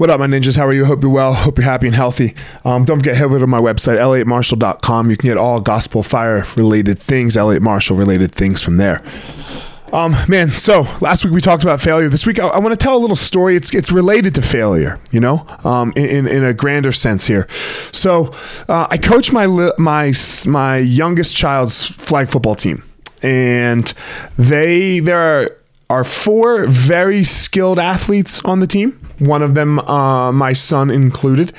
What up, my ninjas? How are you? Hope you're well. Hope you're happy and healthy. Um, don't forget, head over to my website, elliottmarshall.com. You can get all gospel fire related things, Elliott Marshall related things from there. Um, man, so last week we talked about failure. This week I, I want to tell a little story. It's it's related to failure, you know, um, in, in a grander sense here. So uh, I coach my my my youngest child's flag football team, and they there are are four very skilled athletes on the team one of them uh, my son included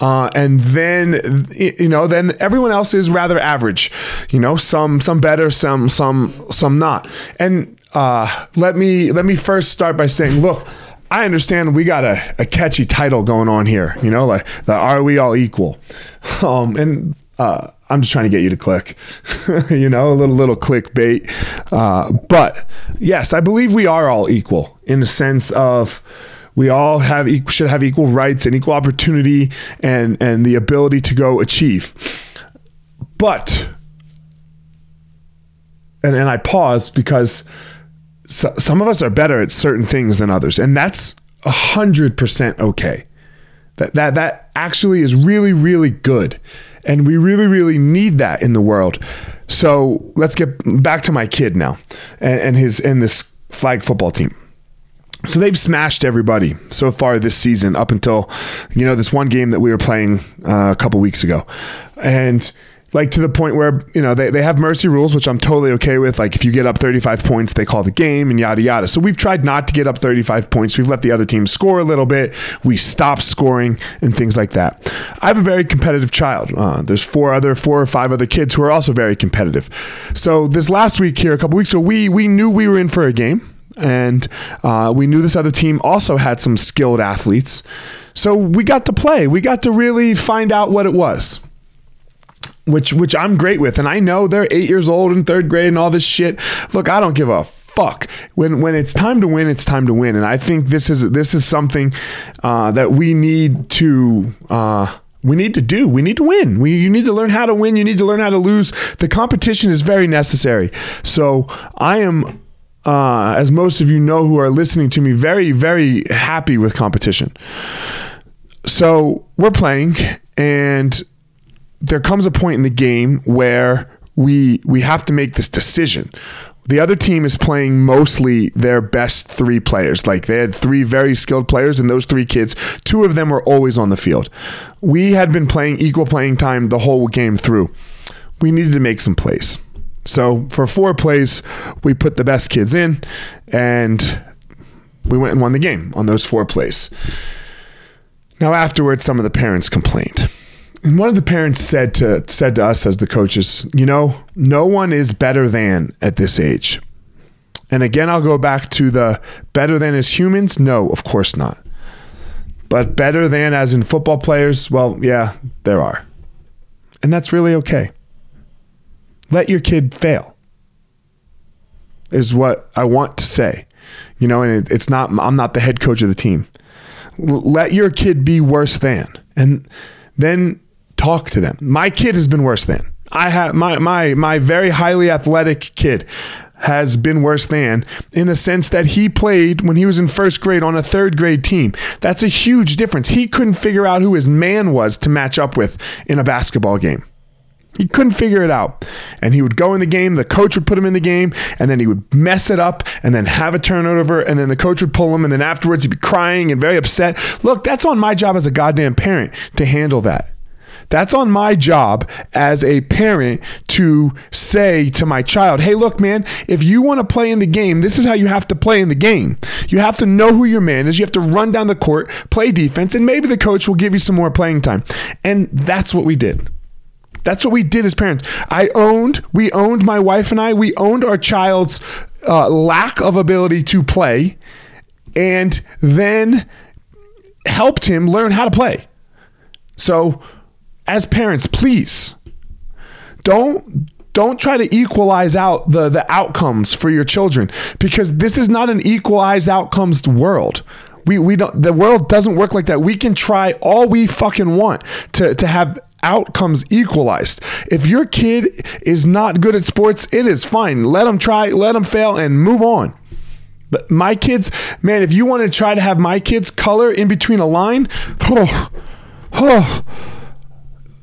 uh, and then you know then everyone else is rather average you know some some better some some some not and uh, let me let me first start by saying look I understand we got a, a catchy title going on here, you know, like the Are We All Equal? Um, and uh, I'm just trying to get you to click, you know, a little little clickbait. Uh, but yes, I believe we are all equal in the sense of we all have should have equal rights and equal opportunity and and the ability to go achieve. But and and I pause because so, some of us are better at certain things than others, and that's a hundred percent okay. That that that actually is really really good, and we really really need that in the world. So let's get back to my kid now, and, and his and this flag football team. So they've smashed everybody so far this season up until, you know, this one game that we were playing uh, a couple weeks ago. And like to the point where, you know, they, they have mercy rules, which I'm totally okay with. Like if you get up 35 points, they call the game and yada, yada. So we've tried not to get up 35 points. We've let the other team score a little bit. We stop scoring and things like that. I have a very competitive child. Uh, there's four other, four or five other kids who are also very competitive. So this last week here, a couple weeks ago, we, we knew we were in for a game and uh, we knew this other team also had some skilled athletes. So we got to play. We got to really find out what it was. Which which I'm great with. And I know they're eight years old in third grade and all this shit. Look, I don't give a fuck. When when it's time to win, it's time to win. And I think this is this is something uh, that we need to uh, we need to do. We need to win. We you need to learn how to win. You need to learn how to lose. The competition is very necessary. So I am uh, as most of you know who are listening to me, very, very happy with competition. So we're playing, and there comes a point in the game where we we have to make this decision. The other team is playing mostly their best three players. Like they had three very skilled players, and those three kids, two of them were always on the field. We had been playing equal playing time the whole game through. We needed to make some plays. So for four plays, we put the best kids in, and we went and won the game on those four plays. Now afterwards, some of the parents complained. And one of the parents said to said to us as the coaches, you know, no one is better than at this age. And again, I'll go back to the better than as humans. No, of course not. But better than as in football players, well, yeah, there are. And that's really okay let your kid fail is what I want to say. You know, and it, it's not, I'm not the head coach of the team. Let your kid be worse than, and then talk to them. My kid has been worse than. I have my, my, my very highly athletic kid has been worse than in the sense that he played when he was in first grade on a third grade team. That's a huge difference. He couldn't figure out who his man was to match up with in a basketball game. He couldn't figure it out. And he would go in the game, the coach would put him in the game, and then he would mess it up and then have a turnover, and then the coach would pull him, and then afterwards he'd be crying and very upset. Look, that's on my job as a goddamn parent to handle that. That's on my job as a parent to say to my child, hey, look, man, if you want to play in the game, this is how you have to play in the game. You have to know who your man is. You have to run down the court, play defense, and maybe the coach will give you some more playing time. And that's what we did. That's what we did as parents. I owned, we owned my wife and I, we owned our child's uh, lack of ability to play and then helped him learn how to play. So, as parents, please don't don't try to equalize out the the outcomes for your children because this is not an equalized outcomes world. We we don't the world doesn't work like that. We can try all we fucking want to to have outcomes equalized. If your kid is not good at sports, it is fine. Let them try, let them fail, and move on. But my kids, man, if you want to try to have my kids color in between a line, oh, oh,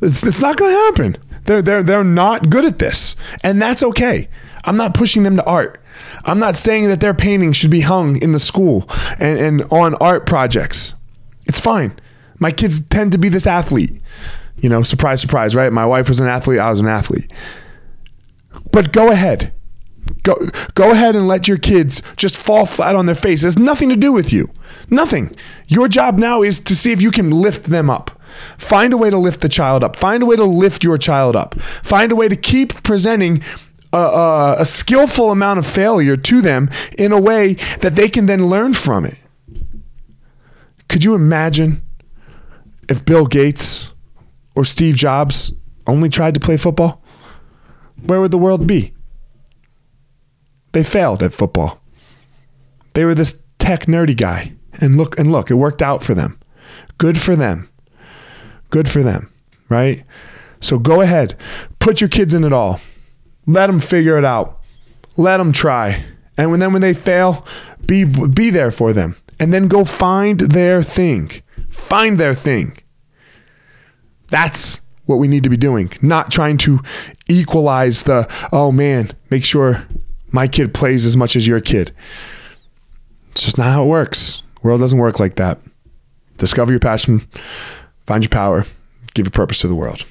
it's, it's not going to happen. They're, they're, they're not good at this. And that's okay. I'm not pushing them to art. I'm not saying that their painting should be hung in the school and, and on art projects. It's fine. My kids tend to be this athlete. You know, surprise, surprise, right? My wife was an athlete, I was an athlete. But go ahead. Go go ahead and let your kids just fall flat on their face. It has nothing to do with you. Nothing. Your job now is to see if you can lift them up. Find a way to lift the child up. Find a way to lift your child up. Find a way to keep presenting a, a, a skillful amount of failure to them in a way that they can then learn from it. Could you imagine if Bill Gates or Steve Jobs only tried to play football? Where would the world be? They failed at football. They were this tech nerdy guy. And look and look, it worked out for them. Good for them. Good for them, right? So go ahead, put your kids in it all. Let them figure it out. Let them try. And when then when they fail, be be there for them. And then go find their thing. Find their thing. That's what we need to be doing, not trying to equalize the, oh man, make sure my kid plays as much as your kid. It's just not how it works. World doesn't work like that. Discover your passion, find your power, give a purpose to the world.